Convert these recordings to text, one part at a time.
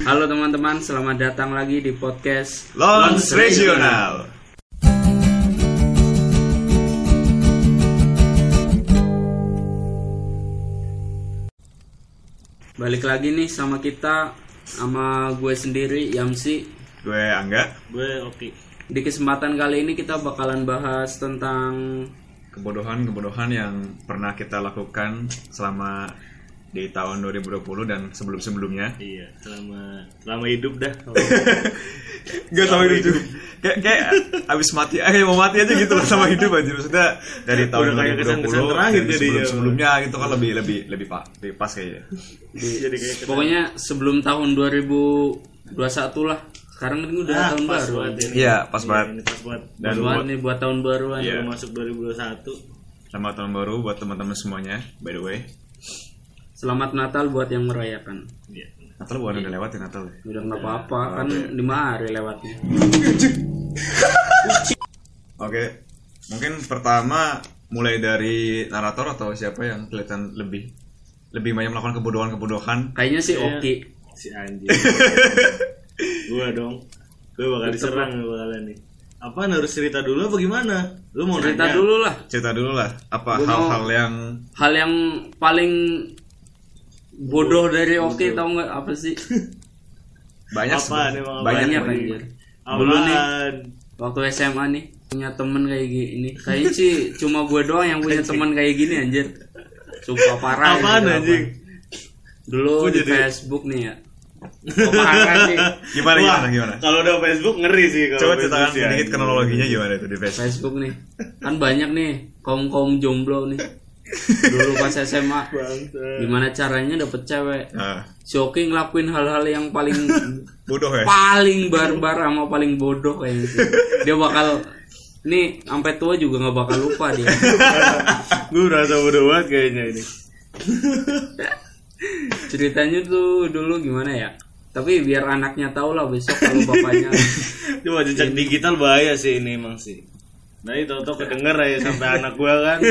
Halo teman-teman, selamat datang lagi di podcast Lons Regional. Balik lagi nih sama kita sama gue sendiri Yamsi. Gue Angga. Gue oke. Di kesempatan kali ini kita bakalan bahas tentang Kebodohan-kebodohan yang pernah kita lakukan selama di tahun 2020 dan sebelum-sebelumnya. Iya, selama selama hidup dah. Gak sama hidup juga. Kayak kayak abis mati, eh mau mati aja gitu loh sama hidup aja. Maksudnya dari tahun Udah kayak 2020 kesan-kesan terakhir dan jadi ya. sebelum-sebelumnya gitu kan lebih lebih lebih pak lebih pas kayaknya. Jadi kayak pokoknya sebelum tahun 2021 lah. Sekarang kan udah Ah, tahun pas baru. banget ini. Iya, pas Iya, banget. Ini pas banget. Dan Pas banget nih buat tahun baruan. Iya. Baru masuk 2021. Selamat tahun baru buat teman-teman semuanya. By the way, Selamat Natal buat yang merayakan. Iya. Natal bukan udah lewat ya Natal ya. Udah nggak apa-apa kan lima hari lewatnya. Oke, mungkin pertama mulai dari narator atau siapa yang kelihatan lebih lebih banyak melakukan kebodohan-kebodohan. Kayaknya sih Iya. oke. Si anjing. gua dong. Gue bakal diserang gue bakalan nih. Apaan harus cerita dulu apa gimana? Lu mau Cerita nanya? dulu lah. Cerita dulu lah, apa Gua hal-hal yang Hal yang paling bodoh dari oke tau nggak apa sih? banyak Apaan sebenarnya. emang banyak anjir. Dulu nih waktu SMA nih punya temen kayak gini. Kayaknya sih cuma gue doang yang punya temen kayak gini anjir. Sumpah parah. Apaan anjing? Dulu di jadi- Facebook nih ya. Oh, sih. Gimana Wah, gimana gimana? Kalau udah Facebook ngeri sih kalau Coba ceritakan sedikit kronologinya gimana itu di Facebook. Facebook nih. Kan banyak nih kaum kaum jomblo nih. Dulu pas SMA. Gimana caranya dapet cewek? Nah, Si Oki ngelakuin hal-hal yang paling bodoh ya. paling barbar sama paling bodoh kayaknya sih. Dia bakal nih sampai tua juga nggak bakal lupa dia. Gue merasa bodoh banget kayaknya ini. Ceritanya tuh dulu gimana ya? Tapi biar anaknya tahu lah besok kalau bapaknya Cuma jejak digital bahaya sih ini emang sih. Nah itu tau kedenger aja sampai anak gua kan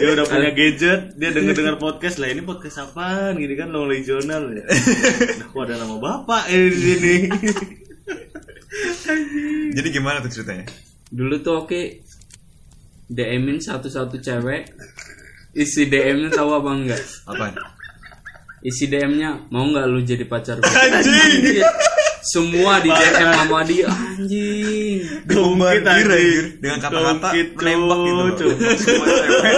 dia udah punya gadget dia denger denger podcast lah ini podcast apaan gini kan long regional ya. Nah, kok ada nama bapak eh di sini. Jadi gimana tuh ceritanya? dulu tuh oke DM-in satu-satu cewek isi DM-nya tahu apa enggak? Apa? Isi DM-nya mau nggak lu jadi pacar gue? Anjing. Semua di DM sama dia anjing. Gongkit Bombardir, anjing. anjir. dengan kata-kata Gongkit, menembak gitu semua cewek.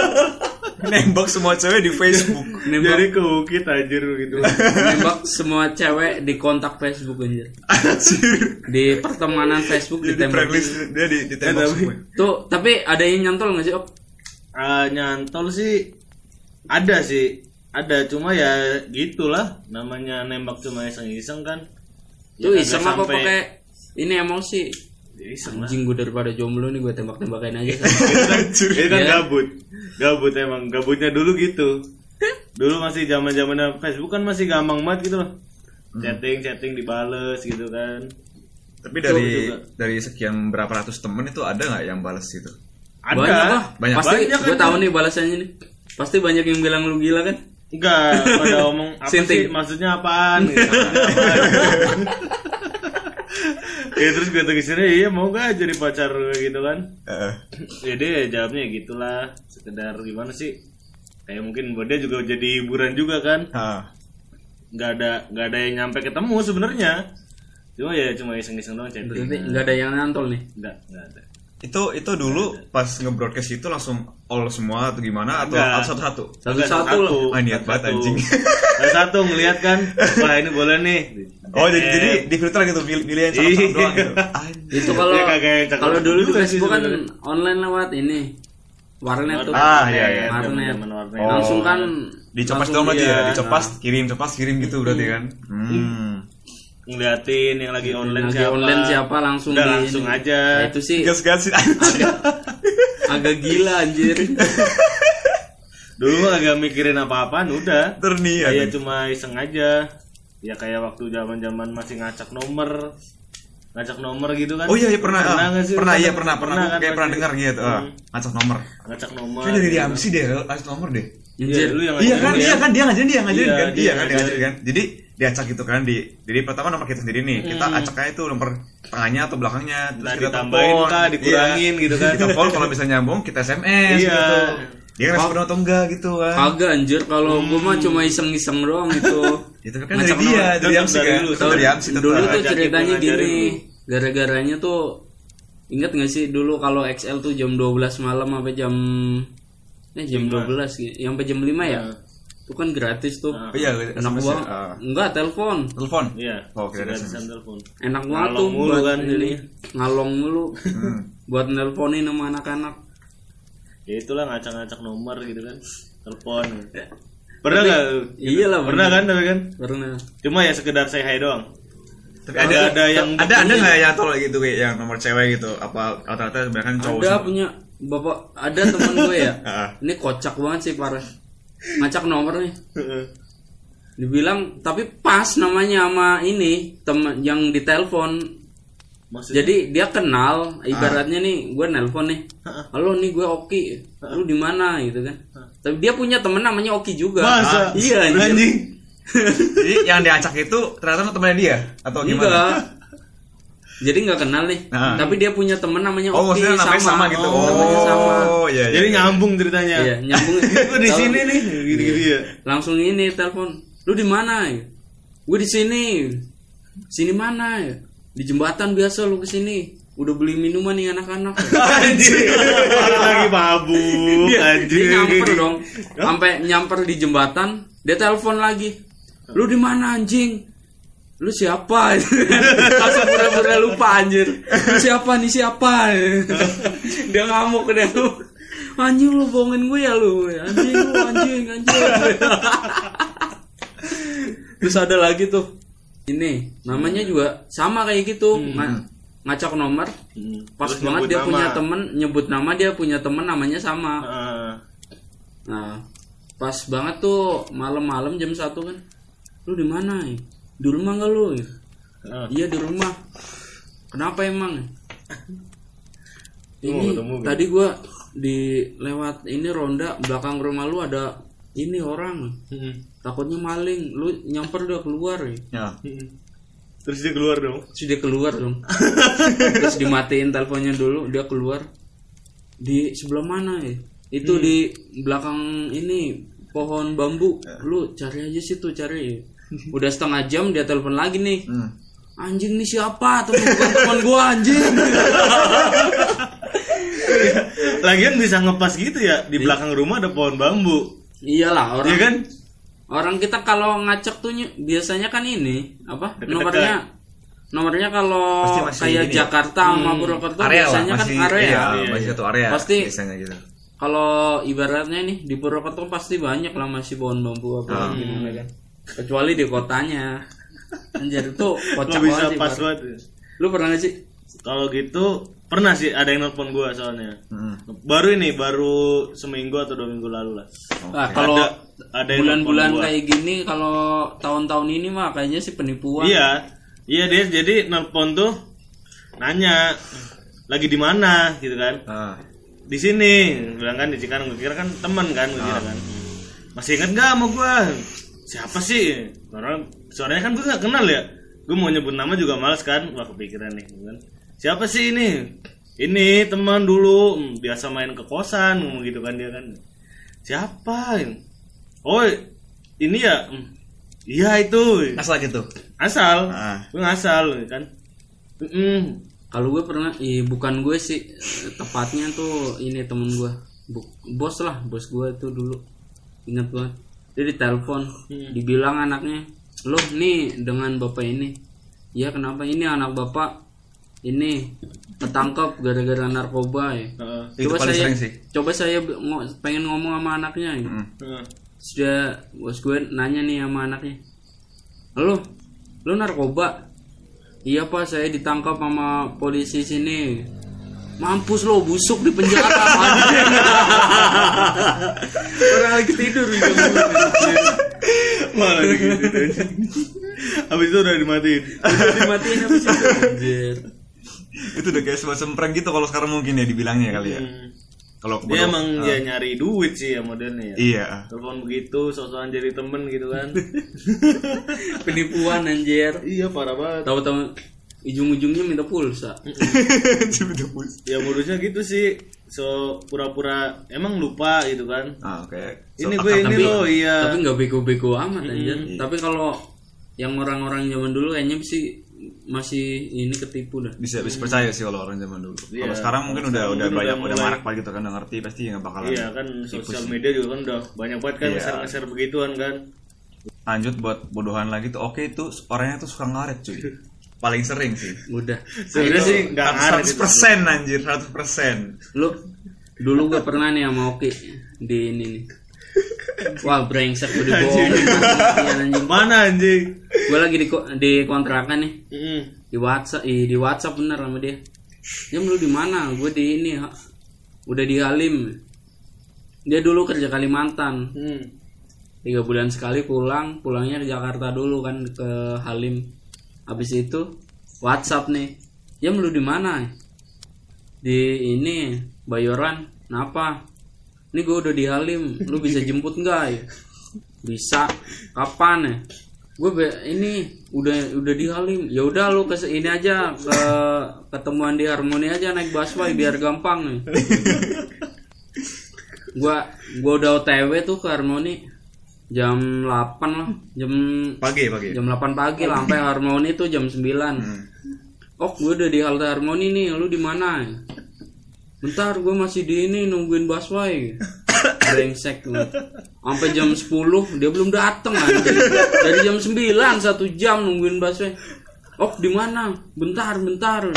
Nembak semua cewek di Facebook. Nembak, Jadi kukit anjir gitu. nembak semua cewek di kontak Facebook anjir. Anjir. Di pertemanan Facebook di ditembak. friendlist dia di ditembak Eh, semua. Tuh, tapi ada yang nyantol nggak sih, Ok? Ah, nyantol sih ada sih ada cuma ya gitulah namanya nembak cuma iseng-iseng kan Tuh Ya, iseng apa sampai- pakai ini emosi? Ya, iseng Anjing gue daripada jomblo nih gue tembak-tembakin aja kan. Itu kan Iya. gabut. Gabut emang. Gabutnya dulu gitu. Dulu masih zaman zamannya Facebook kan masih gampang banget gitu loh. Chatting, chatting dibales gitu kan. Tapi dari juga. dari sekian berapa ratus temen itu ada nggak yang balas itu? Ada. Banyak lah. Banyak. Pasti Banyak gue kan. tahu nih balasannya nih. Pasti banyak yang bilang lu gila kan? Enggak, pada omong apa Sinting. sih maksudnya apaan? Gitu. Maksudnya apaan? ya terus gue tegesinnya iya mau gak jadi pacar gitu kan Heeh. ya dia jawabnya ya gitulah sekedar gimana sih kayak mungkin buat dia juga jadi hiburan juga kan Ah. nggak ada nggak ada yang nyampe ketemu sebenarnya cuma ya cuma iseng-iseng doang chatting Berarti nggak ada yang nyantol nih. nggak nggak ada Itu itu dulu pas nge-broadcast itu langsung all semua atau gimana atau Enggak. atau satu-satu? Satu-satu lah. Ah, niat banget, Satu. anjing. Satu satu ngelihat kan wah ini boleh nih Oh jadi Eh, jadi di filter gitu pilih, pilih yang cakep Iya. doang gitu. Itu kalau cakep kalau dulu di juga sih Facebook kan online lewat ini warnet tuh. Ah, iya, iya. Warnet. Oh. Langsung kan Dicopas doang berarti iya. ya, dicopas, kirim, copas, kirim gitu berarti kan. Hmm. ngeliatin yang lagi online lagi siapa online siapa langsung Udah langsung aja Nah, itu sih sih anjing. agak gila anjir. dulu mah agak mikirin apa-apaan udah Terniat. kayak cuma iseng aja ya kayak waktu zaman zaman masih ngacak nomor ngacak nomor gitu kan Oh iya, iya pernah. ah. nggak sih? Pernah iya pernah pernah. kan Kayak pernah dengar gitu. ah. Hmm. Ngacak nomor. ngacak nomor Kayak dari. Diamsi deh, ngacak nomor deh. Iya, Anjir. lu yang Iya ngajarin kan, dia. iya kan dia ngajarin dia ngajarin Iya, kan, dia iya kan dia ngajarin kan. Jadi diacak gitu kan di jadi pertama nomor kita sendiri nih kita acak aja tuh nomor tengahnya atau belakangnya Nah, kita telepon. kah, dikurangin Iya. gitu kan. kita telepon kalau bisa nyambung kita sms Iya. gitu dia respon atau enggak gitu kan Kagak anjir kalau gua mah cuma iseng-iseng doang itu. itu kan dari dia dari dari kan dari tetap. dulu tuh ceritanya gini gara-garanya tuh ingat nggak sih dulu kalau XL tuh jam 12 malam sampai jam eh jam 12 gitu sampai jam 5 ya itu kan gratis tuh Oh, iya enak SMS ya. banget Ah. enggak telepon telepon Iya. Oh, SMS. telepon. enak banget tuh mulu buat kan ini ngalong mulu Hmm. buat nelponin sama anak-anak Ya itulah ngacak-ngacak nomor gitu kan. Telepon. Pernah nggak? iyalah Pernah kan tapi kan? pernah Cuma ya sekedar say hi doang. Tapi Ada- ada yang ada ada nggak yang tolak gitu kayak yang nomor cewek gitu apa rata-rata sebenarnya kan cowok ada punya bapak ada temen gue ya Ah. ini kocak banget sih parah ngacak nomor nih dibilang tapi pas namanya sama ini teman yang ditelepon. Maksudnya? Jadi dia kenal ibaratnya nih gue nelpon nih. Halo nih gue Oki. Lu di mana? Gitu kan. Tapi dia punya temen namanya Oki juga. Masa? iya anjir. anjing. Jadi yang diacak itu ternyata temannya dia? Atau gimana? enggak jadi nggak kenal nih Nah. tapi dia punya temen namanya Oh, Oki maksudnya namanya sama, gitu. Oh, namanya sama Oh, iya, iya. Jadi nyambung ceritanya. iya nyambung Gue di sini nih, gitu-gitu ya. langsung ini telepon lu di mana ya gue di sini sini mana ya di jembatan biasa lu ke sini udah beli minuman nih anak-anak Anjir. Lagi mabuk. dia, Anjir. dia nyamper dong sampai nyamper di jembatan dia telepon lagi lu di mana anjing lu siapa? Langsung pura-pura lupa anjir. Lu siapa nih siapa? Dia ngamuk dia lu. Anjing lu bohongin gue ya lu. Anjing lu anjing anjing. Terus ada lagi tuh. Ini namanya juga sama kayak gitu. Nga- ngacak nomor. Hmm. pas Terus banget dia nama. punya temen nyebut nama dia punya temen namanya sama. Ah. nah pas banget tuh malam-malam jam satu kan. Lu di mana ya di rumah nggak lu Ah. iya di rumah. Kenapa emang? Ini ketemu, gitu? tadi gua di lewat ini ronda belakang rumah lu ada ini orang. Hmm. takutnya maling. Lu nyamper udah keluar ya Ya. Hmm. Terus dia keluar dong. terus dia keluar dong. Terus dimatiin teleponnya dulu dia keluar. Di sebelah mana ya itu di belakang ini pohon bambu. Lu cari aja situ cari udah setengah jam dia telepon lagi nih Hmm. anjing nih siapa teman teman gua anjing Lagian bisa ngepas gitu ya di belakang rumah ada pohon bambu. iyalah orang Iya kan? orang kita kalau ngacak tuh ny- biasanya kan ini apa Deket-deket. nomornya nomornya kalau kayak ya? Jakarta sama Purwokerto area lah biasanya masih kan area iya, Iya, masih iya. satu area Pasti- biasanya gitu. Kalau ibaratnya nih di Purwokerto pasti banyak lah masih pohon bambu apa Ah. gimana kan. Kecuali di kotanya. Anjir itu kocak bisa banget sih. pas banget. ya? Lu pernah gak sih? Kalau gitu pernah sih ada yang nelpon gua soalnya. Hmm. Baru ini baru seminggu atau dua minggu lalu lah. Ah, kalau Ada- ada yang bulan-bulan kayak gini kalau tahun-tahun ini mah kayaknya sih penipuan. Iya, iya dia jadi nelpon tuh nanya lagi di mana gitu kan. Ah. Di sini, bilang kan di Cikarang, gue kira kan teman kan, gue kira kan. Masih inget gak sama gua? Siapa sih? Karena suaranya kan gue gak kenal ya. Gue mau nyebut nama juga males kan, wah kepikiran nih kan. Siapa sih ini? Ini teman dulu, hmm, biasa main ke kosan, ngomong gitu kan dia kan. Siapa? Oh, ini ya? Hmm, Iya itu. Asal gitu. asal Ah. gue ngasal kan Mm-mm. Kalau gue pernah, ih bukan gue sih, tepatnya tuh ini temen gue, bos lah, bos gue tuh dulu, ingat banget. Dia ditelepon, dibilang anaknya, lo nih dengan bapak ini, ya kenapa ini anak bapak ini ketangkep gara-gara narkoba ya. Heeh. Itu Coba saya, sih. coba saya pengen ngomong sama anaknya. ya. Hmm. Heeh. Sudah bos gue nanya nih sama anaknya, lo, lo narkoba? Iya pak, saya ditangkap sama polisi sini. Mampus lo, busuk di penjara. Orang lagi tidur juga. malah gitu habis itu udah dimatiin Dimatiin habis itu. Anjir. Itu udah kayak semacam prank gitu kalau sekarang mungkin ya dibilangnya kali ya. Hmm. kalau Dia emang Ah. dia nyari duit sih ya modelnya ya. iya Telepon begitu, sosokan jadi temen gitu kan. Penipuan anjir. iya parah banget. Tahu-tahu ujung-ujungnya minta pulsa. Ya modusnya gitu sih. So pura-pura emang lupa gitu kan. ah oke Ini So, gue akal- ini tapi loh iya. tapi nggak bego-bego amat anjir. Tapi kalau yang orang-orang zaman dulu kayaknya sih masih ini ketipu dah. bisa bisa percaya sih kalau orang zaman dulu kalau Iya. sekarang mungkin udah udah banyak udah marak banget gitu kan udah ngerti pasti nggak bakalan Iya kan sosial media juga kan udah banyak banget kan Iya. nge-share-nge-share begituan kan. lanjut buat bodohan lagi tuh oke itu orangnya tuh suka ngaret cuy paling sering sih Udah. Sebenarnya sih nggak ngaret seratus persen anjir seratus persen Lu dulu gue pernah nih sama Oki di ini nih. Wah brengsek gue dibohongin anjing. Mana anjing? Gue lagi di, di kontrakan nih Mm. di WhatsApp ih, di WhatsApp bener sama dia. Jam lu di mana? Gue di ini ha- udah di Halim. Dia dulu kerja Kalimantan. Mm. Tiga bulan sekali pulang, pulangnya ke Jakarta dulu kan ke Halim. Habis itu WhatsApp nih. Jam lu di mana? Di ini Bayoran. Kenapa? Ini gue udah di Halim. Lu bisa jemput nggak ya? Bisa. Kapan ya? Gue ini udah udah di Halim. Ya udah lu ke ini aja ke ketemuan di Harmoni aja naik busway biar gampang nih. gua gua udah OTW tuh ke Harmoni jam 8 lah jam pagi pagi. jam 8 pagi lah sampai Harmoni tuh jam 9 Hmm. oh gue udah di halte Harmoni nih lu di mana? Bentar gue masih di ini nungguin busway. Brengsek lu. Sampai jam 10 dia belum dateng anjing dari jam 9 satu jam nungguin busway. Oh di mana? Bentar bentar.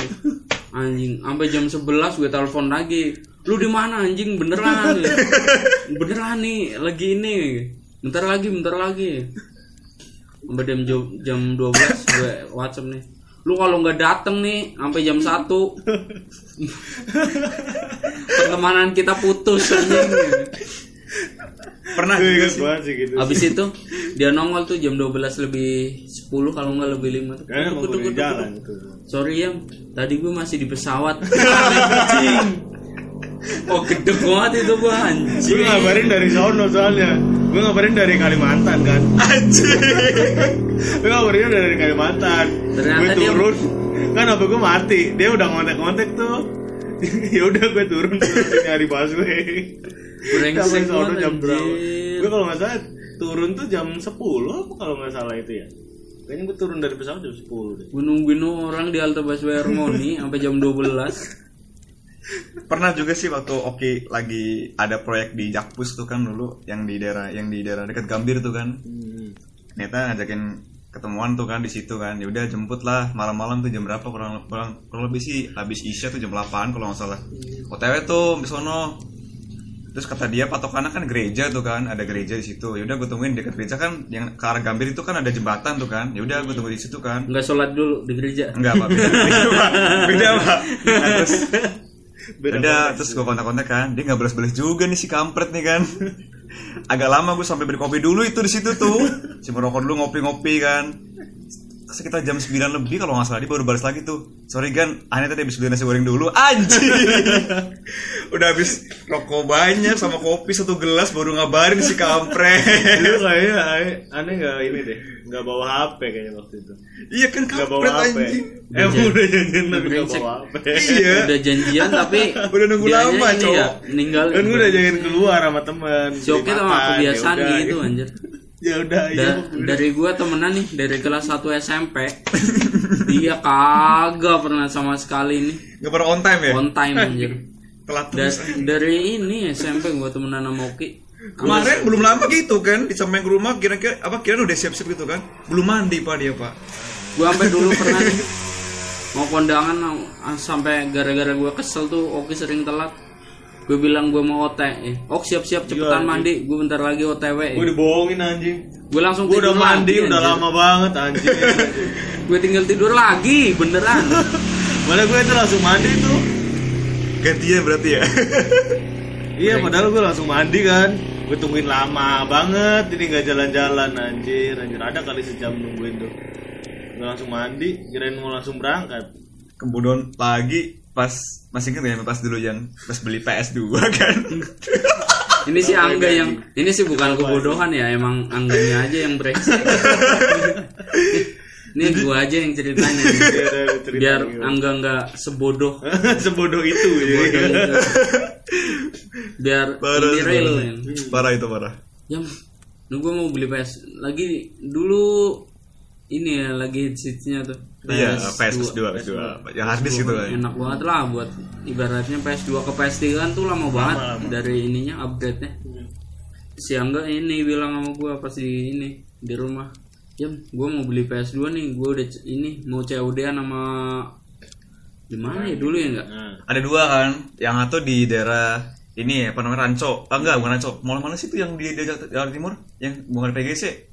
Anjing sampai jam 11 gue telepon lagi. Lu di mana anjing? Beneran. Beneran nih lagi ini bentar lagi bentar lagi sampai jam jam 12 gue WhatsApp nih lu kalau nggak dateng nih sampai jam 1 pertemanan kita putus anjing pernah Gue juga sih sih gitu. Habis itu dia nongol tuh jam 12 lebih 10 kalau nggak lebih 5 Kayaknya emang udah di jalan gitu. Sorry ya, tadi gue masih di pesawat. anjing. Oh gede banget itu gua Gue anjing. ngabarin dari sono soalnya. Gue ngabarin dari Kalimantan kan. anjir Gue ngabarinnya dari Kalimantan. Ternyata gue dia- turun. Kan HP gue mati. Dia udah ngontek-ngontek tuh. ya udah gue turun nyari busway. Brengsek sono jam berapa? Gue kalau nggak salah turun tuh jam 10 apa kalau nggak salah itu ya. Kayaknya gue turun dari pesawat jam 10 deh. Gue nungguin orang di halte busway Harmoni sampai jam 12. Pernah juga sih waktu Oki lagi ada proyek di Jakpus tuh kan dulu yang di daerah yang di daerah dekat Gambir tuh kan. Hmm. ternyata ngajakin ketemuan tuh kan di situ kan. Ya udah jemput lah malam-malam tuh jam berapa kurang, kurang kurang lebih sih habis isya tuh jam 8 kalau nggak salah. OTW tuh di sono. Terus kata dia patokannya kan gereja tuh kan ada gereja di situ. Ya udah gue tungguin dekat gereja kan yang ke arah Gambir itu kan ada jembatan tuh kan. Ya udah gue tunggu di situ kan. Enggak sholat dulu di gereja. enggak pak. Beda beda pak. Beda pak. Nah, terus Beda udah terus gue kontak-kontak kan. Dia nggak balas-balas juga nih si kampret nih kan. Agak lama gue sampai beli kopi dulu itu di situ tuh. Si merokok dulu ngopi-ngopi kan sekitar jam 9 lebih kalau nggak salah dia baru balas lagi tuh sorry gan aneh tadi habis beli nasi goreng dulu anjing udah habis rokok banyak sama kopi satu gelas baru ngabarin si kampret Lu kayaknya aneh- nggak ini deh, nggak bawa HP kayaknya waktu itu. iya kan Nggak bawa kampret HP. anjing Emang udah janjian tapi nggak bawa HP. iya Udah janjian tapi Udah nunggu lama, ini cowok. ya, Ninggal. Kan udah janjian keluar sama temen. Si beli tuh makan, kebiasaan ya udah, gitu anjir. Ya udah, iya. Da- dari gua temenan nih dari kelas 1 SMP dia kagak pernah sama sekali nih nggak pernah on time ya? On time anjir telat Da- terus. dari ini SMP gua temenan sama Oki. Kemarin belum lama gitu kan, disampaikan ke rumah kira-kira apa kira udah siap-siap gitu kan? Belum mandi pak dia pak. gua sampai dulu pernah nih. Mau kondangan sampai gara-gara gua kesel tuh Oki sering telat gue bilang gue mau OT eh, Ok siap-siap cepetan mandi gue bentar lagi OTW Gue dibohongin anjing. gue langsung Gue udah mandi, lagi, udah anjir. lama banget anjing. gue tinggal tidur lagi beneran Malah gue itu langsung mandi tuh. Gantian berarti ya. Iya, padahal gue langsung mandi kan. Gue tungguin lama banget, ini nggak jalan-jalan anjir, anjir ada kali sejam nungguin tuh. Gue langsung mandi, kirain mau langsung berangkat. Kemudian lagi pas masih inget ya pas dulu yang pas beli PS2 kan Ini sih Angga yang ini sih bukan kebodohan ya, emang Angganya aja yang brengsek. ini gua aja yang ceritain ini. Iya, udah, cerita Biar gimana. Angga nggak sebodoh. sebodoh itu ya. Biar parah ini real. parah. ya. itu parah lu gua mau beli PS lagi dulu ini ya lagi hits-hitsnya tuh. iya PS2 PS2 yang harddisk gitu kan Enak banget lah buat ibaratnya PS2 ke PS3 kan tuh lama banget dari ininya upgrade-nya. Si Angga ini bilang sama gua pas di ini di rumah. Jam, gua mau beli PS2 nih, gua udah ini mau COD-an sama di mana ya dulu ya enggak? Nah, ada dua kan yang satu di daerah ini apa namanya Ranco ah enggak bukan Ranco mall mana sih itu yang di daerah Jawa Timur yang bukan PGC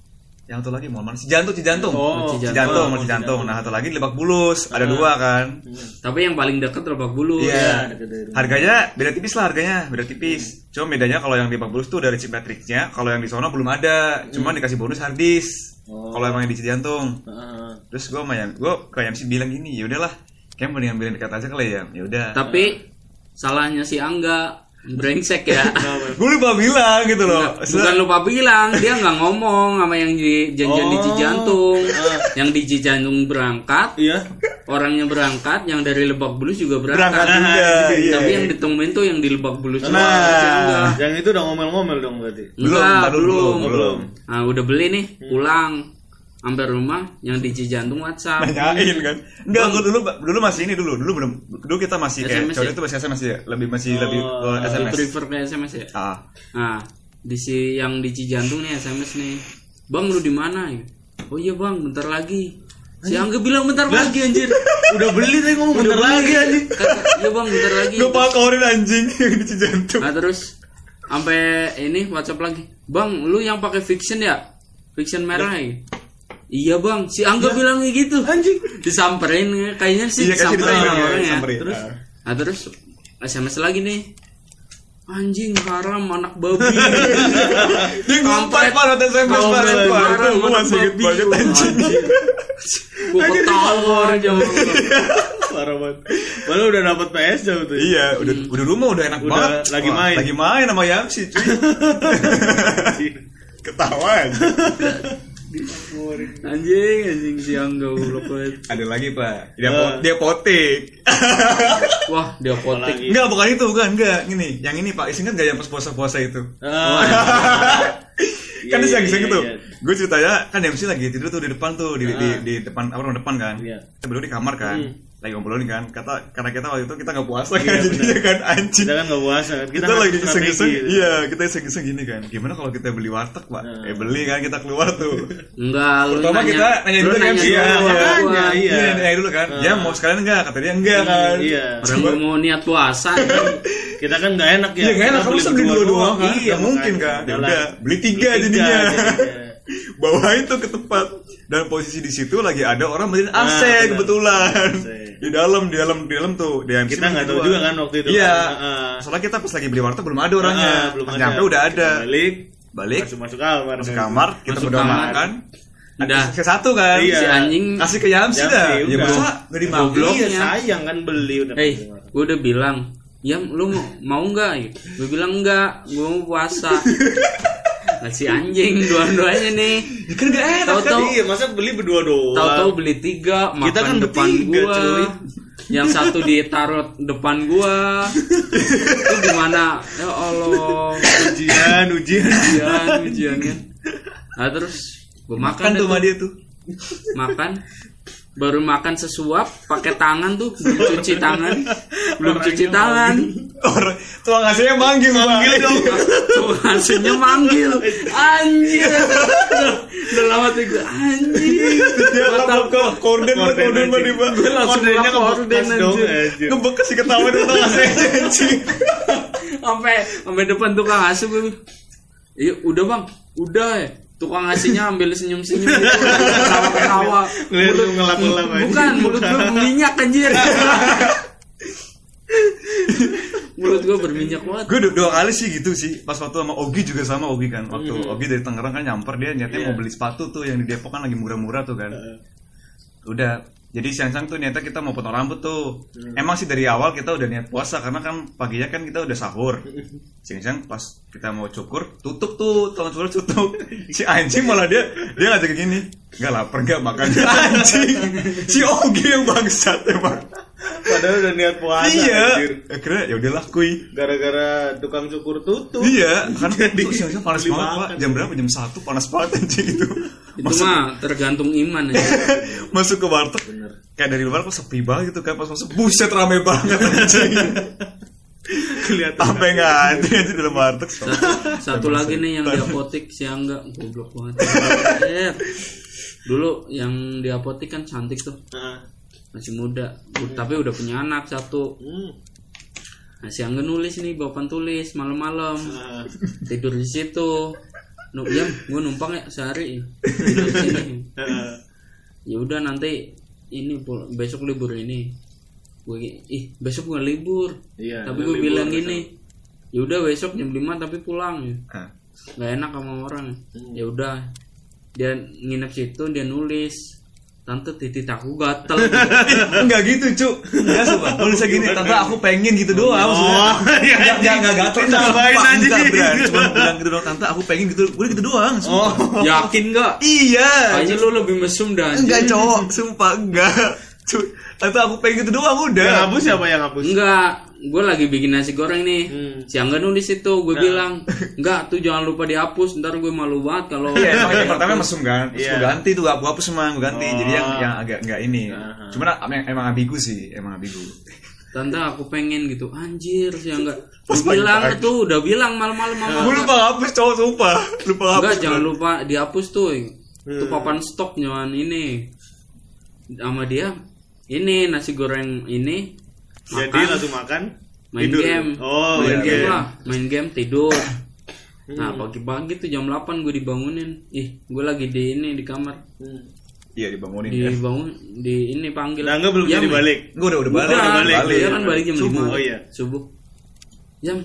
yang satu lagi sih jantung Cijantung Oh, Cijantung oh, mall Cijantung nah satu lagi di Lebak Bulus ada dua kan Tapi yang paling deket Lebak Bulus. Iya. deket dari rumah. Harganya beda tipis lah harganya, beda tipis. Cuma bedanya kalau yang di Lebak Bulus tuh dari chip matrixnya, kalau yang di sono belum ada. Cuma dikasih bonus hard disk. Oh. Kalau emang yang di Cijantung. Heeh. Terus gue yang gue ke MC bilang gini, ya udahlah, kayak mendingan beli dekat aja kali ya. Ya udah. Tapi salahnya si Angga brengsek ya. Gue lupa bilang gitu loh. Bukan lupa bilang, dia nggak ngomong sama yang di janjian di Oh. Cijantung. Yang di Cijantung berangkat, Iya. orangnya berangkat, yang dari Lebak Bulus juga berangkat. berangkat juga. iya. Tapi yang ditemuin tuh yang di Lebak Bulus Nah. Angga. Yang itu udah ngomel-ngomel dong berarti. belum, Enggak, dulu, belum. belum. Nah, udah beli nih, pulang. Sampai rumah, yang di Cijantung WhatsApp. Nanyain kan. Enggak, gue dulu dulu masih ini dulu, dulu belum dulu kita masih kayak SMS cowok ya? itu masih SMS ya, lebih masih Oh, Lebih SMS. prefer ke SMS ya. Ah. Nah, di si yang di Cijantung nih SMS nih. Bang lu di mana? Oh iya bang, bentar lagi. Si Angga bilang bentar lagi anjir. Udah beli tadi ngomong bentar lagi anjing. Iya bang, bentar lagi. Gue pakorin anjing yang di Cijantung. Nah terus sampai ini WhatsApp lagi. Bang, lu yang pakai fiction ya? Fiction merah ya? Iya bang, si Angga bilang kayak gitu. Anjing. Disamperin kayaknya sih Iya, disamperin sama iya, orang ya. disamperin. Terus, Ah. nah terus SMS lagi nih. Anjing haram anak babi. Dia ngompat parah dan SMS Itu gue anak babi. banget anjing Gue ketawa aja. Parah banget. Padahal udah dapat PS jauh tuh. Iya, udah udah rumah udah enak Udah banget. lagi main. Lagi main sama Yamsi, cuy. Ketawa aja. Anjing, anjing si Angga goblok. Ada lagi, Pak. Dia po dia potik. Wah, dia potik. Enggak, bukan itu, bukan, enggak. Gini, yang ini, Pak. Ingat enggak yang pas puasa-puasa itu? Ah, kan Iya, iya, iseng iya, tuh. iya. Gue ceritanya kan MC lagi tidur tuh di depan tuh di, di, di depan apa rumah depan kan. Iya. Kita berdua di kamar kan. Hmm. Lagi ngobrolin kan. Kata karena kita waktu itu kita nggak puasa kan. Iya, Jadinya kan anjing. Kita kan nggak puasa kan. Kita, kan lagi iseng-iseng. gitu. Iya, kita iseng-iseng gini kan. Gimana kalau kita beli warteg, Pak? Nah. Eh beli kan kita keluar tuh. Enggak, lu Pertama nanya, kita nanya lu dulu kan Iya, sama makanya, gua. iya. Iya, nanya dulu kan. Ya mau sekalian enggak? Kata dia enggak kan. Iya. Orang gua mau niat puasa. Kita kan nggak enak ya. Iya, enggak enak Kita kalau beli dua doang kan. Iya, Nggak mungkin kan. Ya Udah beli tiga jadinya. jadinya. Bawain tuh ke tempat dan posisi di situ lagi ada orang beliin AC Nah, benar. kebetulan AC. di dalam di dalam di dalam tuh di MC Kita nggak tahu juga kan waktu itu iya kan. Heeh. soalnya kita pas lagi beli warteg belum ada orangnya Ah, belum pas ada. nyampe udah ada Kita balik, balik masuk masuk kamar. masuk kamar kita Masuk kamar. makan Udah. ada satu kan Iya. Si anjing. kasih ke Yamsi dah ya udah. masa nggak dimakan Goblok. Iya, Bloknya. sayang kan beli udah. Hei, gue udah bilang, ya lu mau, mau nggak? Gue bilang enggak, gue mau puasa. Nah, si anjing dua-duanya nih. ya kan gak enak kan Tahu-tahu Iya, masa beli berdua doang. tahu-tahu beli tiga, makan Kita kan depan bertiga, gua. cuy. Yang satu ditaruh depan gua. Itu gimana? Ya Allah. ujian, ujian. Ujian, ujian kan. Nah, terus gue makan, makan tuh sama dia tuh makan baru makan sesuap pakai tangan tuh belum cuci tangan belum cuci tangan orang tuang ngasihnya manggil manggil dong hasilnya manggil. Anjir. Udah lama tuh gue anjir dia lapor ke tahu- korden Korden korden di bawah Gue langsung dan dong, anjir. ngebekas sih ketawa tuang ngasihnya anjing. Sampai sampai depan tukang asuh gue iya udah bang. Udah ya tukang ngasihnya ambil senyum senyum ketawa ketawa. Ngeliat lu ngelap-ngelap aja. bukan mulut gue berminyak anjir mulut gue berminyak banget. Gue dua, dua kali sih gitu sih. Pas waktu sama Ogi juga sama Ogi kan. Waktu Ogi dari Tangerang kan nyamper dia nyatanya mau beli sepatu tuh yang di Depok kan lagi murah-murah tuh kan. Udah. Jadi siang-siang tuh niatnya kita mau potong rambut tuh. Emang sih dari awal kita udah niat puasa karena kan paginya kan kita udah sahur. Siang-siang pas kita mau cukur tutup tuh tukang cukur tutup. Si anjing malah dia dia ngajak gini nggak lapar nggak makan? Anjing. Si Ogi yang bangsat emang Padahal udah niat puasa iya akhirnya ya udahlah kuy Gara-gara tukang cukur tutup. Iya, karena tuh siang-siang panas banget, Pak. Jam berapa? Jam 1 panas banget anjing itu. itu Masuk, mah tergantung iman ya masuk ke warteg. Kayak dari luar kok sepi banget gitu kan pas masuk buset rame banget anjing. Kelihatan. Sampai nggak ada di dalam warteg. satu lagi nih yang di apotek si Angga goblok banget Eh, dulu yang di apotek kan cantik tuh Nah, masih muda. U- tapi udah punya anak satu. Hmm. nah si Angga nulis nih bapak tulis malam-malam. Nah, tidur di situ. Nu ya gue numpang ya sehari. Tidur di sini. Nah. ya udah nanti ini besok libur ini. Gue ih besok gue libur. Iya. tapi gue bilang gini ya udah besok jam 5 tapi pulang. Ya nggak enak sama orang. Hmm. ya udah. Dia nginep situ dia nulis tante titik aku gatel Enggak gitu, Cuk. Enggak sumpah. Tulisnya gini, tante aku pengen gitu doang maksudnya. Oh, iya, Enggak enggak enggak gatel. Tambahin Sumpah, aja. enggak, Bran. Cuma bilang gitu doang, tante aku pengen gitu. Udah gitu doang, sumpah. Oh. yakin nggak Iya. kayaknya lu lebih mesum dah anjing. Enggak, cowok. Sumpah enggak. Cuk, tante aku pengen gitu doang Yang udah. hapus siapa yang hapus? Enggak, gue lagi bikin nasi goreng nih. Hmm. Si Angga nulis itu, gue bilang, enggak tuh jangan lupa dihapus, ntar gue malu banget kalau. Iya, emang yang pertama mesum kan. Terus Iya. gue ganti tuh, aku hapus semua, gue ganti. Jadi yang Oh. yang agak enggak ini. Aha. Cuman em- emang ambigu sih, emang ambigu. Tante aku pengen gitu, anjir si Angga. Pas Gue bilang pagi-pagi. tuh, udah bilang malam-malam mama. Gue lupa hapus cowok sumpah. Lupa hapus. Enggak, jangan lupa dihapus tuh. Hmm. Tuh papan stok jangan ini. Sama dia, ini nasi goreng ini. Jadi makan, langsung makan. main tidur. game. Oh, main iya, game iya. lah, main game tidur. Nah pagi-pagi tuh jam 8 gue dibangunin Ih gue lagi di ini di kamar Hmm. Iya dibangunin ya. Dibangun di ini panggil Nah, enggak belum Yam, jadi balik. Gue udah udah Udah, balik. balik. Dia kan balik jam Subuh, 5 oh iya. Subuh Jam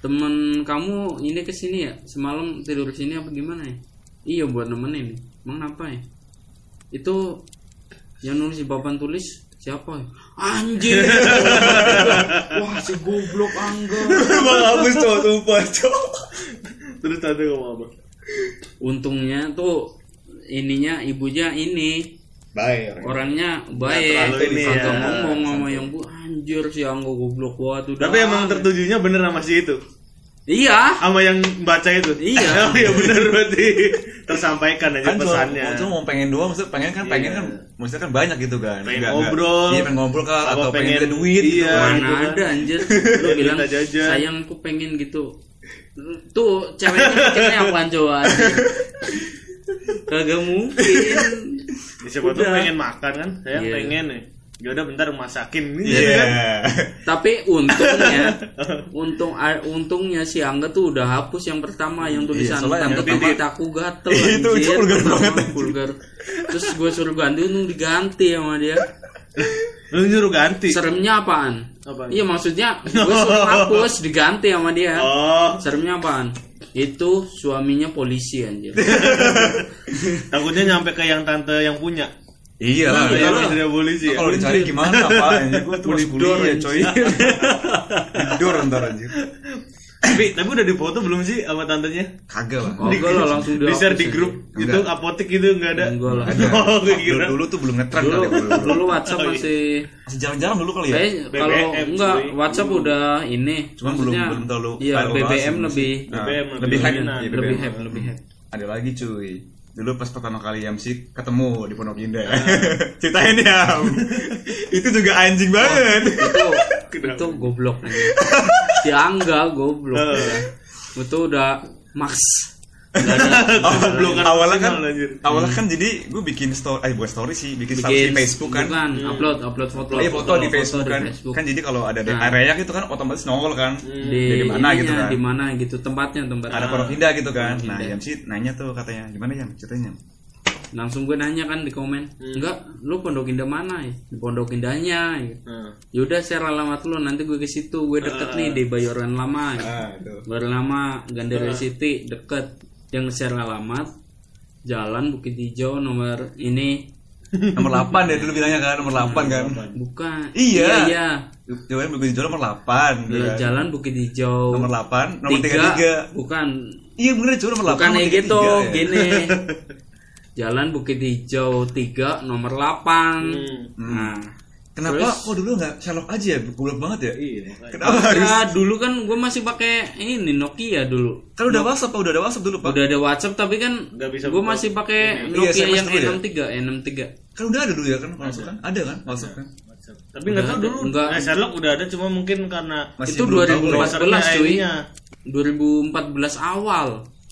Temen kamu ini ke sini ya Semalam tidur di sini apa gimana ya Iya buat nemenin Emang apa ya Itu Yang nulis di papan tulis Siapa ya Anjir Wah si goblok Angga Emang hapus cowok sumpah cowok. Terus tante ngomong apa? Untungnya tuh Ininya ibunya ini Baik. orangnya baik ini kagak ya. ngomong sama yang bu anjir si Angga goblok banget Tapi emang tertujunya bener sama si itu. Iya Sama yang baca itu. Iya. oh iya bener berarti tersampaikan aja Kan pesannya. cuma mau pengen doang, maksudnya pengen kan pengen Iya. kan, maksudnya kan banyak gitu kan. Pengen Nggak- nggak- ngobrol. Iya pengen ngobrol kan, atau pengen, pengen- duit gitu iya. kan. mana gitu kan. ada anjir lu bilang sayang aku pengen gitu tuh ceweknya mikirnya apaan coba kagak mungkin Ya, siapa tuh Udah. pengen makan kan? Saya Iya. pengen nih. Ya udah bentar masakin nih. Iya. kan? tapi untungnya untung a- untungnya si Angga tuh udah hapus yang pertama yang tulisan Iya, yang tante pertama- tamat aku gatel Itu- itu anjir, vulgar banget, vulgar terus gue suruh ganti untung diganti sama dia Lu nyuruh ganti. seremnya apaan Apaan? iya maksudnya gue suruh hapus diganti sama dia Oh, seremnya apaan itu suaminya polisi anjir takutnya nyampe ke yang tante yang punya. Iya lah. Iya, iya lah. istri polisi ya. Kalau dicari gimana apa anjir gue tuh kuliah coy. Tidur ntar anjir. tapi tapi udah dipoto belum sih sama tantenya? Kagak lah. Kagak lah langsung Di share di grup Enggak. itu apotek gitu nggak ada. Enggak lah. Ada. Oh, gue Dulu, kira. dulu tuh belum ngetren dulu kali dulu. WhatsApp masih Masih jarang-jarang dulu kali ya. kalau BBM, enggak. WhatsApp udah ini Cuman belum belum terlalu iya BBM lebih Nah, BBM lebih lebih hype iya, lebih hype lebih hype Ada lagi cuy. Dulu pas pertama kali MC ketemu di Pondok Indah. Ceritain ya. itu juga anjing banget. itu Kenapa? itu goblok anjir. si Angga goblok ya. itu udah max Ada. Goblokan awalnya kan awalnya kan jadi gue bikin story eh bukan story sih bikin, status bikin di Facebook kan. bukan, upload upload foto Iya foto di Facebook kan. Facebook. kan jadi kalau ada di Nah. area itu kan otomatis nongol kan. Di, di mana gitu kan. di mana gitu tempatnya tempat. Ada pondok indah gitu kan. Nah Indah. MC nanya tuh katanya gimana ya ceritanya. Langsung gue nanya kan di komen enggak lu pondok indah mana? Ya di pondok indahnya. Ya. Nah, yaudah share alamat lu nanti gue ke situ. Gue deket nih di Bayoran Lama. Ya. ah itu Bayoran Lama Gandaria City deket yang share alamat jalan Bukit Hijau nomor ini. Nomor 8 ya dulu bilangnya kan nomor 8 kan? Bukan. Iya. iya jawaban Bukit Hijau nomor 8 iya kan? jalan Bukit Hijau nomor 8 nomor tiga 33 bukan. Iya bener coba nomor 8 bukan nomor gitu 33, ya. gini. Jalan Bukit Hijau 3 nomor 8 nah kenapa kok dulu nggak Sherlock aja ya goblok banget ya Iya, kenapa harus Ya, dulu kan gue masih pakai ini Nokia dulu. kan udah WhatsApp udah ada WhatsApp dulu Pak Udah ada WhatsApp tapi kan Nggak bisa gue masih pakai Iya, Nokia SMS yang dulu ya? N63, N63. kan udah ada dulu ya kan WhatsApp kan ada kan WhatsApp kan WhatsApp. Tapi nggak tahu dulu. Enggak. Nah, Sherlock udah ada cuma mungkin karena Masih Itu belum tahu lah. 2014 cuy. ID-nya. 2014 awal.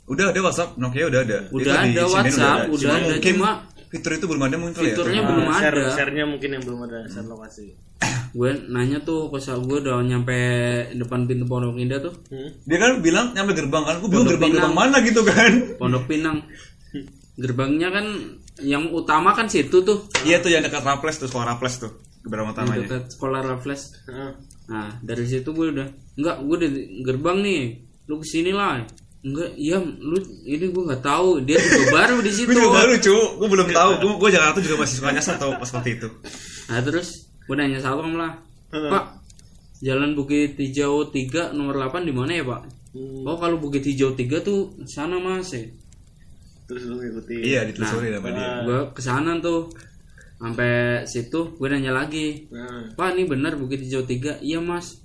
udah ada WhatsApp Nokia udah ada Udah ada WhatsApp, udah Cuma ada, cuma fitur itu belum ada mungkin ya fiturnya Cuma- belum Ah, share, ada. share-nya mungkin yang belum ada Sherlock kasih. Gue nanya tuh ke gue udah nyampe depan pintu Pondok Indah tuh. Hmm. dia kan bilang nyampe gerbang kan gue Pondok gerbang gerbang mana gitu kan Pondok Pinang. Gerbangnya kan yang utama kan situ tuh. iya tuh yang dekat Raples tuh sekolah Raples tuh gerbang utamanya Dekat sekolah Raffles. Heeh. Nah dari situ gue udah enggak gue di gerbang nih lu ke sini lah enggak iya lu ini gue nggak tahu. Dia juga baru di situ. Gue juga baru cu. Gue belum tahu. Gue gue Jakarta juga masih suka nyasar tau pas waktu itu. Nah terus gue nanya satpam lah. Pak jalan Bukit Hijau 3 nomor 8 di mana ya pak? Oh kalau Bukit Hijau 3 tuh sana mas ya. Terus lu ngikutin. iya ditelusuri sama dia. gue ke sana tuh. Sampai situ gue nanya lagi. Nah, Pak ini benar Bukit Hijau 3 Iya mas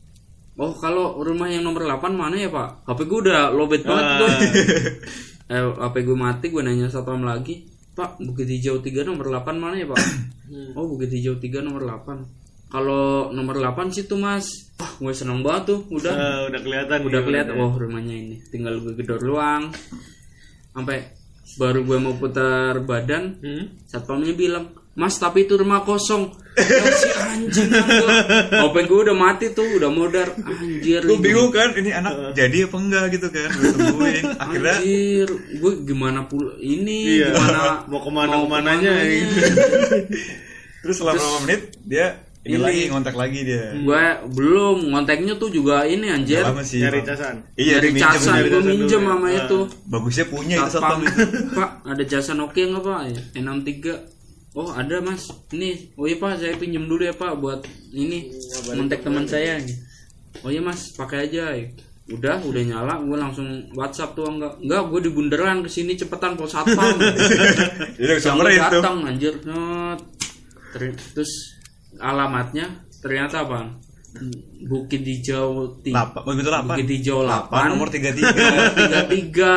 Oh kalau rumah yang nomor 8 mana ya pak? HP gue udah lobet banget tuh eh, HP gue mati gue nanya satpam lagi. Pak Bukit Hijau 3 nomor 8 mana ya pak? Oh Bukit Hijau 3 nomor 8 Kalau nomor 8 situ mas. Wah gue seneng banget tuh Udah. Ah, udah kelihatan. udah kelihatan. Oh rumahnya ini. Tinggal gue gedor luang Sampai baru gue mau putar badan Hmm? Satpamnya bilang, Mas tapi itu rumah kosong. Ya, si anjing. HP gue udah mati tuh, udah modar. Anjir. gue bingung kan ini anak jadi apa enggak gitu kan tungguin akhirnya Anjir, gue gimana pul ini, Iya. gimana Mau kemana- ke mananya, gitu. terus setelah beberapa menit dia ini Ini. lagi ngontak lagi dia Gue belum ngonteknya tuh juga ini anjir. lama sih Cari casan. iya minjem casan gue casan minjem ya. sama itu. bagusnya punya itu Satpam, Pak, ada jasa Nokia nggak Pak? N63. Oh ada mas, ini, oh iya pak, saya pinjam dulu ya pak buat ini kontak teman saya. Oh iya mas, pakai aja. Udah, udah nyala, gue langsung WhatsApp tuh enggak, enggak, gue di bundaran ke sini cepetan pos satpam. sampai itu datang anjir, terus alamatnya ternyata apa? Bukit Hijau tiga. Lapa, begitu lapa. Bukit Hijau 8 nomor tiga tiga. tiga tiga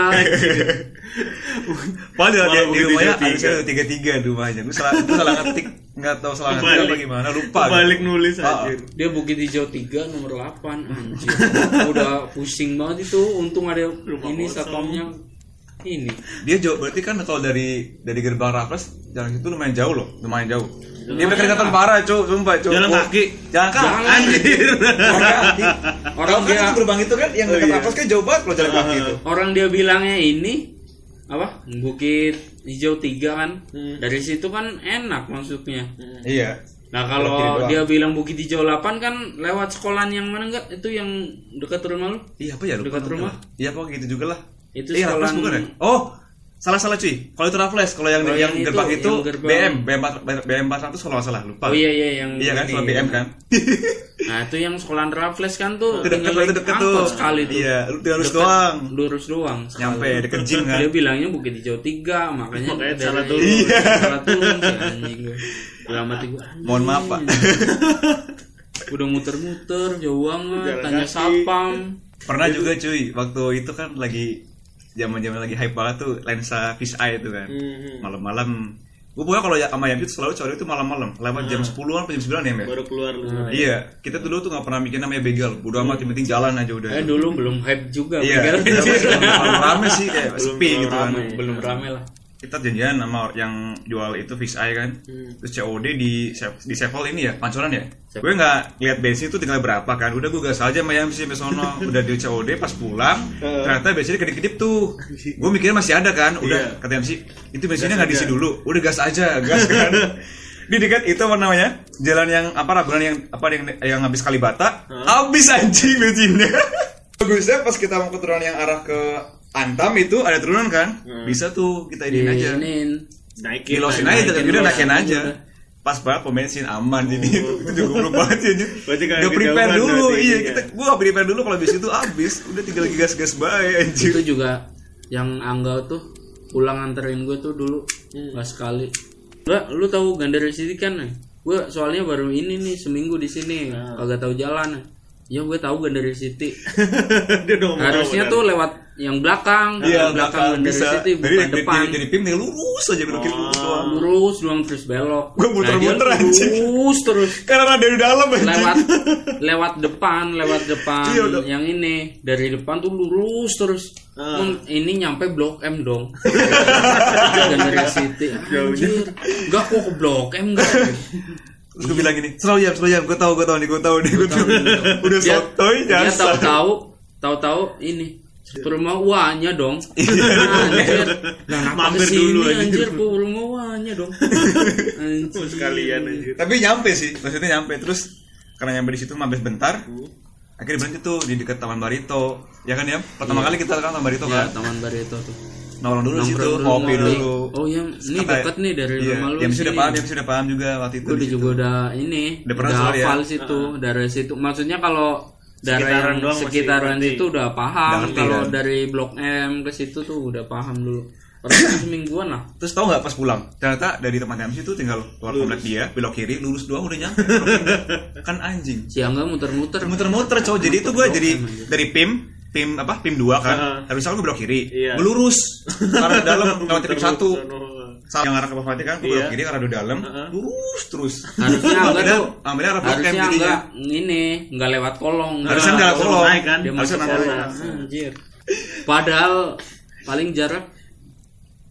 Padahal Malah di, di Bukit rumahnya Hijau ada saya tiga tiga di rumahnya. Gue salah, gue salah ngetik, nggak tahu salah ngetik apa gimana, lupa. Balik nulis Ah, aja. dia Bukit Hijau 3 nomor 8 anjir udah pusing banget itu untung ada ini satpamnya ini Dia jauh, berarti kan kalau dari dari gerbang Raffles jalan itu lumayan jauh loh, lumayan jauh. Dia udah keringatan parah, cuy, sumpah, cuy. Jalan Oh, kaki. Jalan kaki. Jalan. Anjir. Orang kan dia- itu gerbang itu kan yang dekat Raffles kan jauh banget kalau jalan kaki itu. orang dia bilangnya ini apa Bukit Hijau 3 kan dari situ kan enak maksudnya Iya. nah kalau dia bilang Bukit Hijau 8 kan lewat sekolahan yang mana enggak itu yang dekat rumah lu Iya apa ya Dekat rumah? Iya apa gitu juga lah. Itu Iya Raffles sekolahan- bukan ya? Oh, salah salah cuy. Kalau itu Raffles, kalau yang Kalau yang, yang itu, gerbang itu, yang gerbang- BM, BM BM 400 kalau nggak salah lupa. oh iya iya yang Iya kan, kalau BM kan. nah itu yang sekolahan Raffles kan tuh Itu tinggal itu angkot tuh. sekali tuh Iya, lu lurus Deket, doang. lurus doang sekali. Nyampe deket gym kan. dia bilangnya Bukit Hijau 3 makanya Makanya salah turun. Iya. salah turun si anjing gue dalam hati gue anjing. Mohon maaf, Pak. udah muter-muter jauh banget tanya sapam Pernah juga cuy, waktu itu kan lagi zaman-zaman lagi hype banget tuh lensa fish eye itu kan. Hmm, Malam-malam. Gue pokoknya kalau ya sama Yampi tuh selalu cowok itu malam-malam, lewat jam 10-an atau jam 9 ya, Mbak? Baru keluar lu. Iya, kita dulu tuh gak pernah mikir namanya begal. Bodo amat, yang penting jalan aja udah. eh dulu belum hype juga Iya, begal. masih belum rame sih kayak sepi gitu kan. belum rame lah Kita janjian sama yang jual itu fish eye kan. Terus COD di di Sevel ini ya, pancoran ya. Gue nggak lihat bensin itu tinggal berapa kan. Udah gue gas aja sama Yamsi sampai sono. Udah di COD pas pulang, ternyata bensinnya kedip-kedip tuh. Gue mikirnya masih ada kan. Udah Iya. kata Yamsi, itu bensinnya nggak diisi dulu. Udah gas aja, gas kan. di dekat itu apa namanya jalan yang apa ragunan yang apa yang yang habis Kalibata habis anjing bensinnya bagusnya pas kita mau ke turunan yang arah ke Antam itu ada turunan kan? Bisa tuh kita ini aja. Naikin. Kilosin lah, aja, naikin tapi udah naikin aja. udah. Pas banget pom bensin aman jadi itu juga goblok banget kagak Gak prepare dulu, berarti. iya ini kita ya. gua gak prepare dulu kalau habis itu habis, udah tinggal lagi gas-gas bae anjir. itu juga yang Angga tuh pulang anterin gue tuh dulu Hmm. nggak sekali. Enggak, lu tahu Gandara City kan gue soalnya baru ini nih seminggu di sini Ah. kagak tahu jalan ya gue tahu Gandara City. Udah harusnya tuh lewat yang belakang Iya, belakang belakang Gandara bisa. Dari bukan dari, depan dari, dari PIM tinggal lurus aja belok kiri lurus doang. lurus doang terus belok Gua muter-muter, Nah, anjing. lurus terus Karena dari dalam anjir. lewat lewat depan lewat depan Iya, yang ini dari depan tuh lurus terus Ah. Emang ini nyampe blok M dong Gandara City anjir enggak kok ke blok M enggak Terus gue bilang gini, selalu jam, gue tau, gue tau nih, gue tau nih, gue tau. Udah sotoy dia jasa. tahu-tahu tahu-tahu ini ke rumah wanya dong Iya. anjir nah Mampir ke sini dulu, anjir. anjir ke rumah wanya dong anjir sekalian anjir Tapi nyampe sih, maksudnya nyampe. Terus karena nyampe di situ mampir bentar, akhirnya berhenti tuh di dekat Taman Barito. Ya kan ya? Pertama kali kita kan Taman Barito ya kan. taman Barito tuh Nongkrong dulu di situ, Nongkrong ngopi ngopi. dulu. oh ya ini deket nih dari iya, rumah lu Yang sudah paham, yang sudah paham juga waktu itu. gue situ. juga udah ini Udah pernah udah ya? hafal situ dari situ maksudnya kalau Sekitaran doang sekitaran situ udah paham kalau kan? dari blok M ke situ tuh udah paham dulu pernah semingguan lah Terus tau gak pas pulang? Ternyata dari tempat MC itu tinggal keluar komplek dia, belok kiri, lurus doang udah nyampe. kan anjing. si Angga muter-muter Muter-muter cowok. Jadi itu gue jadi dari PIM PIM apa PIM 2 kan harusnya gue belok kiri Iya. gue lurus karena dalam lewat PIM satu Sono. Saat yang arah ke Pavati kan belok Iya. kiri karena di dalam. Lurus terus. Harusnya Ambilnya- tuh. ambilnya arah blok harusnya jadinya. Angga ini nggak lewat kolong Harusnya Nggak nggak lewat kolong. naik kan. Dia Harusnya masuk anjir. Padahal paling jarak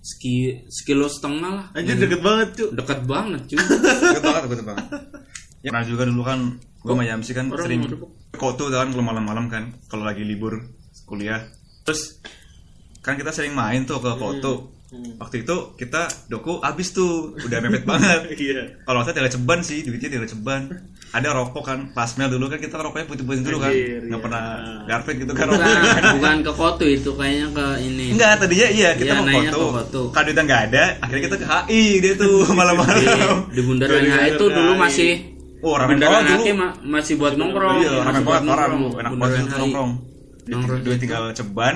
ski sekilo setengah lah. Anjir deket banget cuy dekat banget cuy Deket banget deket banget. Ya, pernah juga dulu kan gue sama Yamsi kan sering tuh kan kalau malam-malam kan kalau lagi libur kuliah. Terus kan kita sering main tuh ke Koto. waktu itu kita doku abis tuh udah mepet banget. Iya. Kalau saya tinggal ceban sih duitnya tinggal ceban. Ada rokok kan pasmel dulu kan kita rokoknya putih-putih dulu kan. Anjir, nggak iya. pernah garpet gitu kan. Bukan bukan ke Kotu itu kayaknya ke ini. Enggak tadinya iya kita Iya, mau foto ke Koto. kan duitnya nggak ada akhirnya kita ke HI dia tuh di, malam-malam. Di bundaran Dari HI itu bundaran dulu masih oh ramen bundaran kolak dulu. HI ma- masih buat nongkrong. iya ramen kolak nongkrong. dulu enak Bundaran banget HI. nongkrong. Nongkrong duit situ. tinggal ceban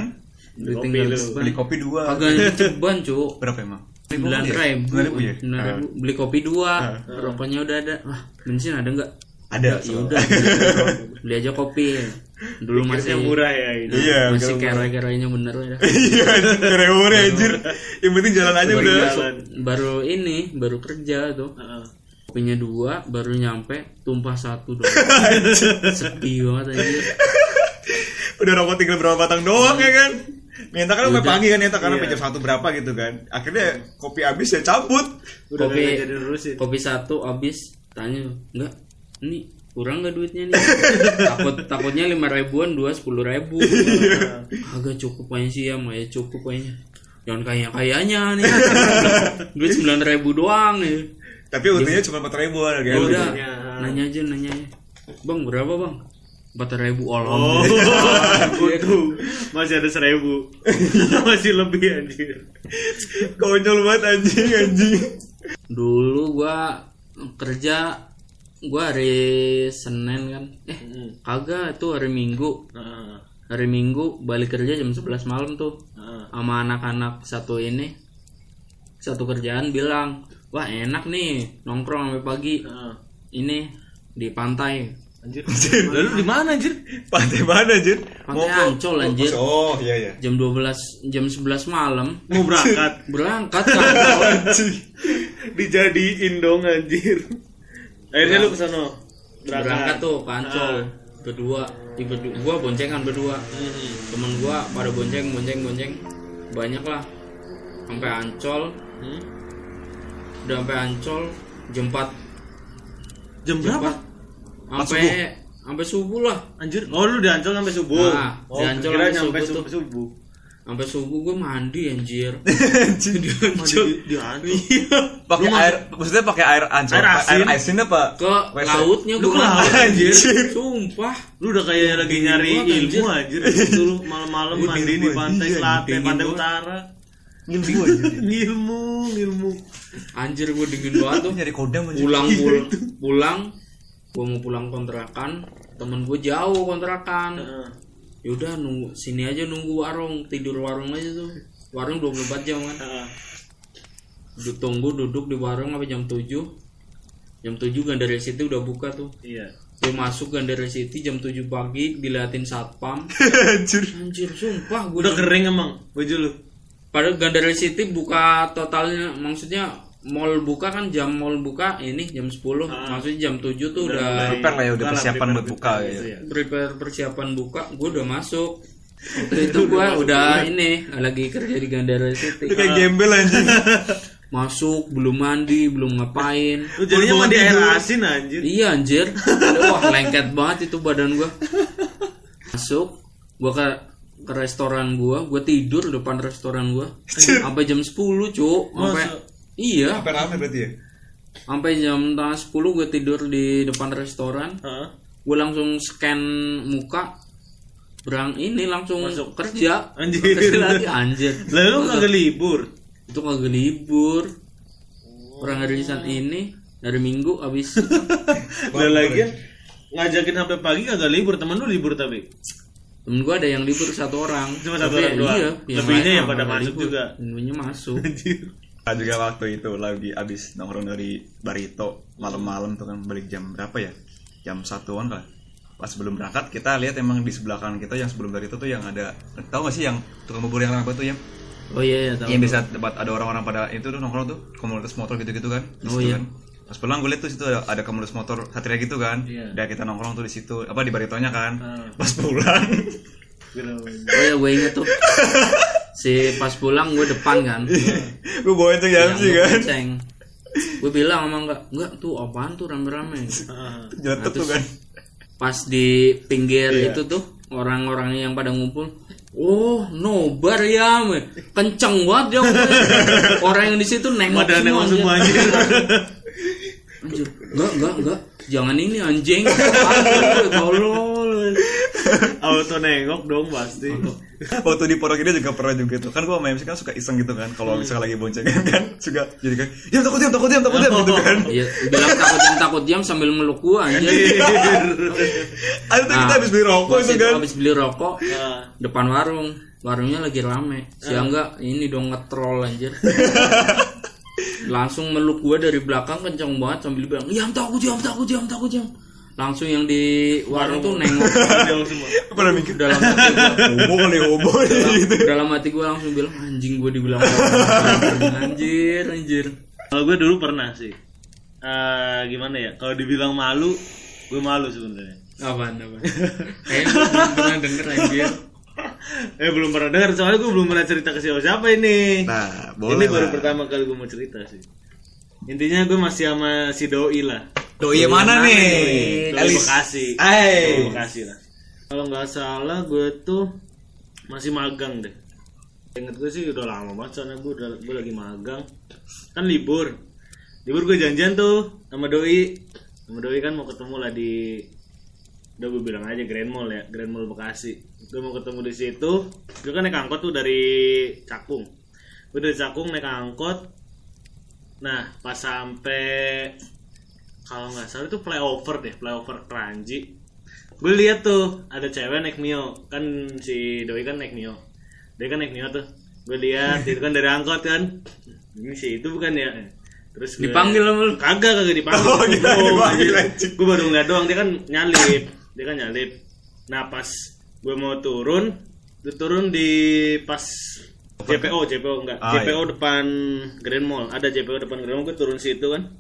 Duit Kopi lu. beli kopi dua. Kagak ceban cuk. Berapa emang? Sembilan ya? ribu. Sembilan ribu ya? Ribu. beli kopi dua. Rokoknya udah ada. Wah bensin ada nggak? Ada. Ya udah beli aja kopi. Dulu masih murah ya ini. Iya masih kere-kerenya bener ya. Iya kere-kere anjir. yang penting jalan aja baru, udah. jalan. baru ini baru kerja tuh. Heeh. kopinya dua baru nyampe tumpah satu dong sepi banget anjir. Udah rokok tinggal berapa batang doang ya kan minta kan sampai Udah. pagi kan minta karena Iya. sampai jam satu berapa gitu kan. Akhirnya kopi habis ya cabut. Udah Kopi- jadi kopi satu habis tanya enggak ini kurang nggak duitnya nih? Takut takutnya lima ribuan dua sepuluh ribu. Agak cukup kayaknya sih ya mah ya cukup kayaknya jangan kaya kayanya nih. Duit sembilan ribu doang ya. Tapi untungnya cuma empat ribu harga ya udah untungnya. nanya aja nanya aja. Bang berapa bang empat ribu Oh, alhamdulillah waduh, masih ada seribu, masih lebih anjir. konyol banget anjing anjing. Dulu gua kerja gua hari senin kan. Eh kagak itu hari minggu. Hari minggu balik kerja jam 11 malam tuh. Sama anak-anak satu ini satu kerjaan bilang wah enak nih nongkrong sampai pagi. Ini di pantai Anjir. Lalu di mana anjir? pantai mana anjir? Pantai Ancol, anjir. oh iya iya. Jam 12 jam 11 malam. Mau berangkat. berangkat kan Dijadiin dong anjir. Akhirnya lu ke sana. berangkat. tuh ke Ancol. Berdua. Di berdua gua boncengan berdua. Temen gua pada bonceng bonceng bonceng. Banyak lah. Sampai Ancol. Hmm? udah sampai Ancol jam 4 Jam berapa? Sampai sampai subuh lah Anjir. Oh lu di Ancol sampai subuh. Nah, oh, di Ancol kira sampai subuh subuh subuh. sampai subuh gue mandi anjir Di Ancol. Di Ancol. pakai air maksudnya pakai air ancol Air asin? air asin apa ke WC? lautnya Lu gue ke laut, anjir. sumpah Lu udah kayak lagi nyari Gua, ilmu anjir. Dulu malam-malam mandi di pantai anjir. selatan, pantai utara. ngilmu anjir Ngilmu, ngilmu. anjir gue dingin banget tuh nyari kodam pulang pul pulang gue mau pulang kontrakan temen gue jauh kontrakan Heeh. yaudah nunggu sini aja nunggu warung tidur warung aja tuh warung 24 jam kan Heeh. Duduk tunggu duduk di warung sampai jam 7 jam 7 Gandara City udah buka tuh Iya. gue masuk Gandara City jam 7 pagi diliatin satpam Anjir. anjir sumpah gue Udah kering emang baju lu. Padahal Gandara City buka totalnya maksudnya mall buka kan jam mall buka ini jam 10 maksudnya jam 7 tuh udah, Prepare lah ya udah persiapan buat buka prepare gitu. ya. prepare persiapan buka gue udah masuk waktu itu gue udah ini lagi kerja di Gandara City Itu kayak gembel anjing. masuk belum mandi belum ngapain Lu jadinya mandi air asin anjir. iya anjir wah lengket banget itu badan gue masuk gue ke ke restoran gue gue tidur depan restoran gue sampai jam 10 cuk sampai? Iya Sampai rame berarti ya? sampai jam tengah 10 gue tidur di depan restoran Heeh. gue langsung scan muka berang ini langsung Masuk. kerja Anjir. kerja lagi anjir Lalu kagak libur. itu kagak libur orang hari Senin ini dari Minggu abis Lah lagian ngajakin sampai pagi kagak libur, temen lu libur tapi. temen gue ada yang libur satu orang Cuma satu Tapi orang doang. iya, Lebihnya yang pada masuk libur. juga. Lebihnya masuk Anjir. Ah, juga waktu itu lagi abis nongkrong dari Barito malam-malam tuh kan balik jam berapa ya? Jam satuan lah. Pas sebelum berangkat kita lihat emang di sebelah kanan kita yang sebelum Barito tuh yang ada tahu gak sih yang tukang bubur yang apa tuh ya? oh iya iya tahu Yang bisa tempat ada orang-orang pada itu tuh nongkrong tuh komunitas motor gitu-gitu kan. Di Oh, iya. kan. Pas pulang gue liat tuh situ ada, ada komunitas motor Satria gitu kan. Iya. Dan kita nongkrong tuh di situ apa di Baritonya kan. Ah. Pas pulang oh iya gue inget tuh si pas pulang gue depan kan gue bawa itu Yamsi kan. gue bilang sama enggak enggak tuh apaan tuh rame-rame. Jatuh tuh kan. pas di pinggir Iya. itu tuh orang-orangnya yang pada ngumpul oh nobar ya me. kenceng banget dia ngomongnya. orang yang di situ nengok Pada nengok semua anjir. enggak enggak enggak jangan ini anjing tolol Auto nengok dong pasti. Waktu di pondok ini juga pernah juga tuh kan gue sama MC kan suka iseng gitu kan kalau misalnya lagi boncengan kan suka jadi kan diam takut diam takut diam takut diam gitu kan Iya, bilang takut jam takut jam sambil meluk gua anjir. ada tuh kita habis beli rokok itu kan habis beli rokok Nah, depan warung. Warungnya lagi rame. Si Angga ini dong ngetrol anjir. Langsung meluk gua dari belakang kenceng banget sambil bilang, "Jam takut jam takut jam takut jam." Langsung yang di warung tuh nengok semua. pernah mikir dalam hati gua. homo kali homo gitu Dalam hati gua langsung bilang, "Anjing gua dibilang anjir, anjir." Kalau gue dulu pernah sih. Eh gimana ya? Kalau dibilang malu, gue malu sebenarnya. Apaan, apaan? Kayaknya belum pernah denger anjir. Eh belum pernah dengar soalnya gue belum pernah cerita ke siapa siapa ini. nah ini boleh baru lah pertama kali gue mau cerita sih. Intinya gue masih sama si doi lah. Doi yang mana nih Doi Elis Bekasi. Hai. Doi Bekasi lah. Kalau nggak salah gue tuh masih magang deh. Ingat gue sih udah lama banget soalnya gue udah gue lagi magang. Kan libur. Libur gue janjian tuh sama doi. Sama doi kan mau ketemu lah di udah gue bilang aja Grand Mall ya, Grand Mall Bekasi. Gue mau ketemu di situ. Gue kan naik angkot tuh dari Cakung. Gue dari Cakung naik angkot. Nah, pas sampai kalau nggak salah itu flyover deh, flyover Keranji. Gue lihat tuh ada cewek naik Mio, kan si Doi kan naik Mio. Dia kan naik Mio tuh. Gue lihat itu kan dari angkot kan. Ini sih itu bukan ya. Terus gue- Dipanggil sama lu? Kagak kagak dipanggil. Oh, kira dipanggil, anjing. Gue baru ngeliat doang dia kan nyalip. Dia kan nyalip. Nah, pas gue mau turun, gue turun di pas JPO, JPO enggak. Ah, JPO depan Grand Mall. Ada JPO depan Grand Mall, gue turun situ kan.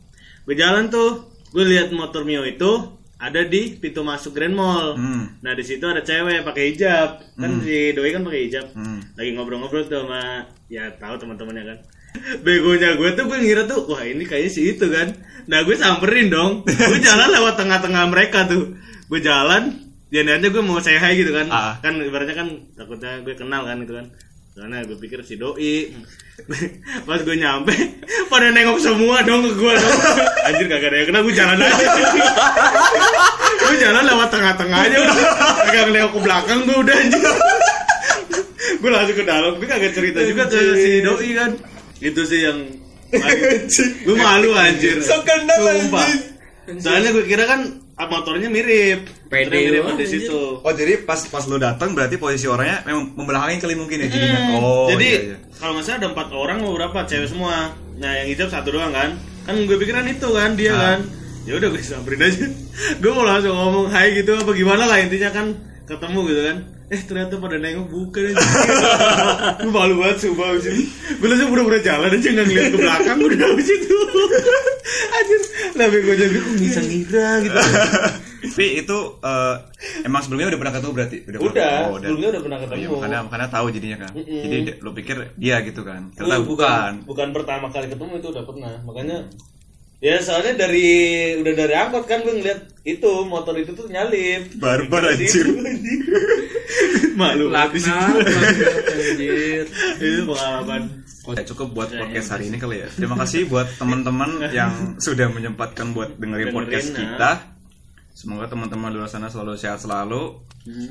Gue jalan tuh, gue lihat motor Mio itu ada di pintu masuk Grand Mall. Hmm. Nah, di situ ada cewek pakai hijab. Kan si doi kan pakai hijab. Hmm. Lagi ngobrol-ngobrol tuh sama ya tahu teman-temannya kan. Begonya gue tuh gue ngira tuh wah ini kayaknya si itu kan. Nah, gue samperin dong. Gue jalan lewat tengah-tengah mereka tuh. Gue jalan, ya niatnya gue mau say hi gitu kan. Ah. Kan ibaratnya kan takutnya gue kenal kan gitu kan. Karena gue pikir si doi. Pas gue nyampe, pada nengok semua dong ke gue dong. Anjir kagak ada yang kenal, gue jalan aja. gue jalan lewat tengah-tengah aja udah. Kagak nengok ke belakang gue udah anjir. gue langsung ke dalam, gue kagak cerita juga ke si doi kan. Itu sih yang gue malu anjir So soalnya gue kira kan motornya mirip. Pede Motornya mirip di situ. Oh jadi pas pas lo datang berarti posisi orangnya memang membelakangin kali mungkin ya jadinya. Hmm, Oh jadi iya, iya. kalau nggak salah ada empat orang mau berapa? Cewek semua. Nah yang hijab satu doang kan? Kan gue pikiran itu kan? Dia Ah. kan? Ya udah gue samperin aja. Gue mau langsung ngomong hai gitu apa gimana lah intinya kan? Ketemu gitu kan eh ternyata pada nengok bukan aja gue malu banget sumpah abis itu gue langsung pura-pura jalan aja nggak ngeliat ke belakang gue udah abis itu anjir tapi gue jadi kok bisa ngira gitu Tapi itu eh, emang sebelumnya udah pernah ketemu berarti? udah pernah- oh, sebelumnya udah pernah Oh, iya, ketemu makanya makanya tahu jadinya kan. Mm-mm. Jadi lo pikir dia gitu kan. Ternyata Oh, bukan. bukan pertama kali ketemu itu udah pernah makanya ya soalnya dari udah dari angkot kan gue ngeliat itu motor itu tuh nyalip Barbar Di anjir. malu banget di situ. Laknat, anjir. itu pengalaman Ya, cukup buat Ya, podcast ya, hari ini kali ya. Terima kasih buat teman-teman yang sudah menyempatkan buat dengerin Dengerin, podcast nah. kita. Semoga teman-teman di luar sana selalu sehat selalu. Hmm.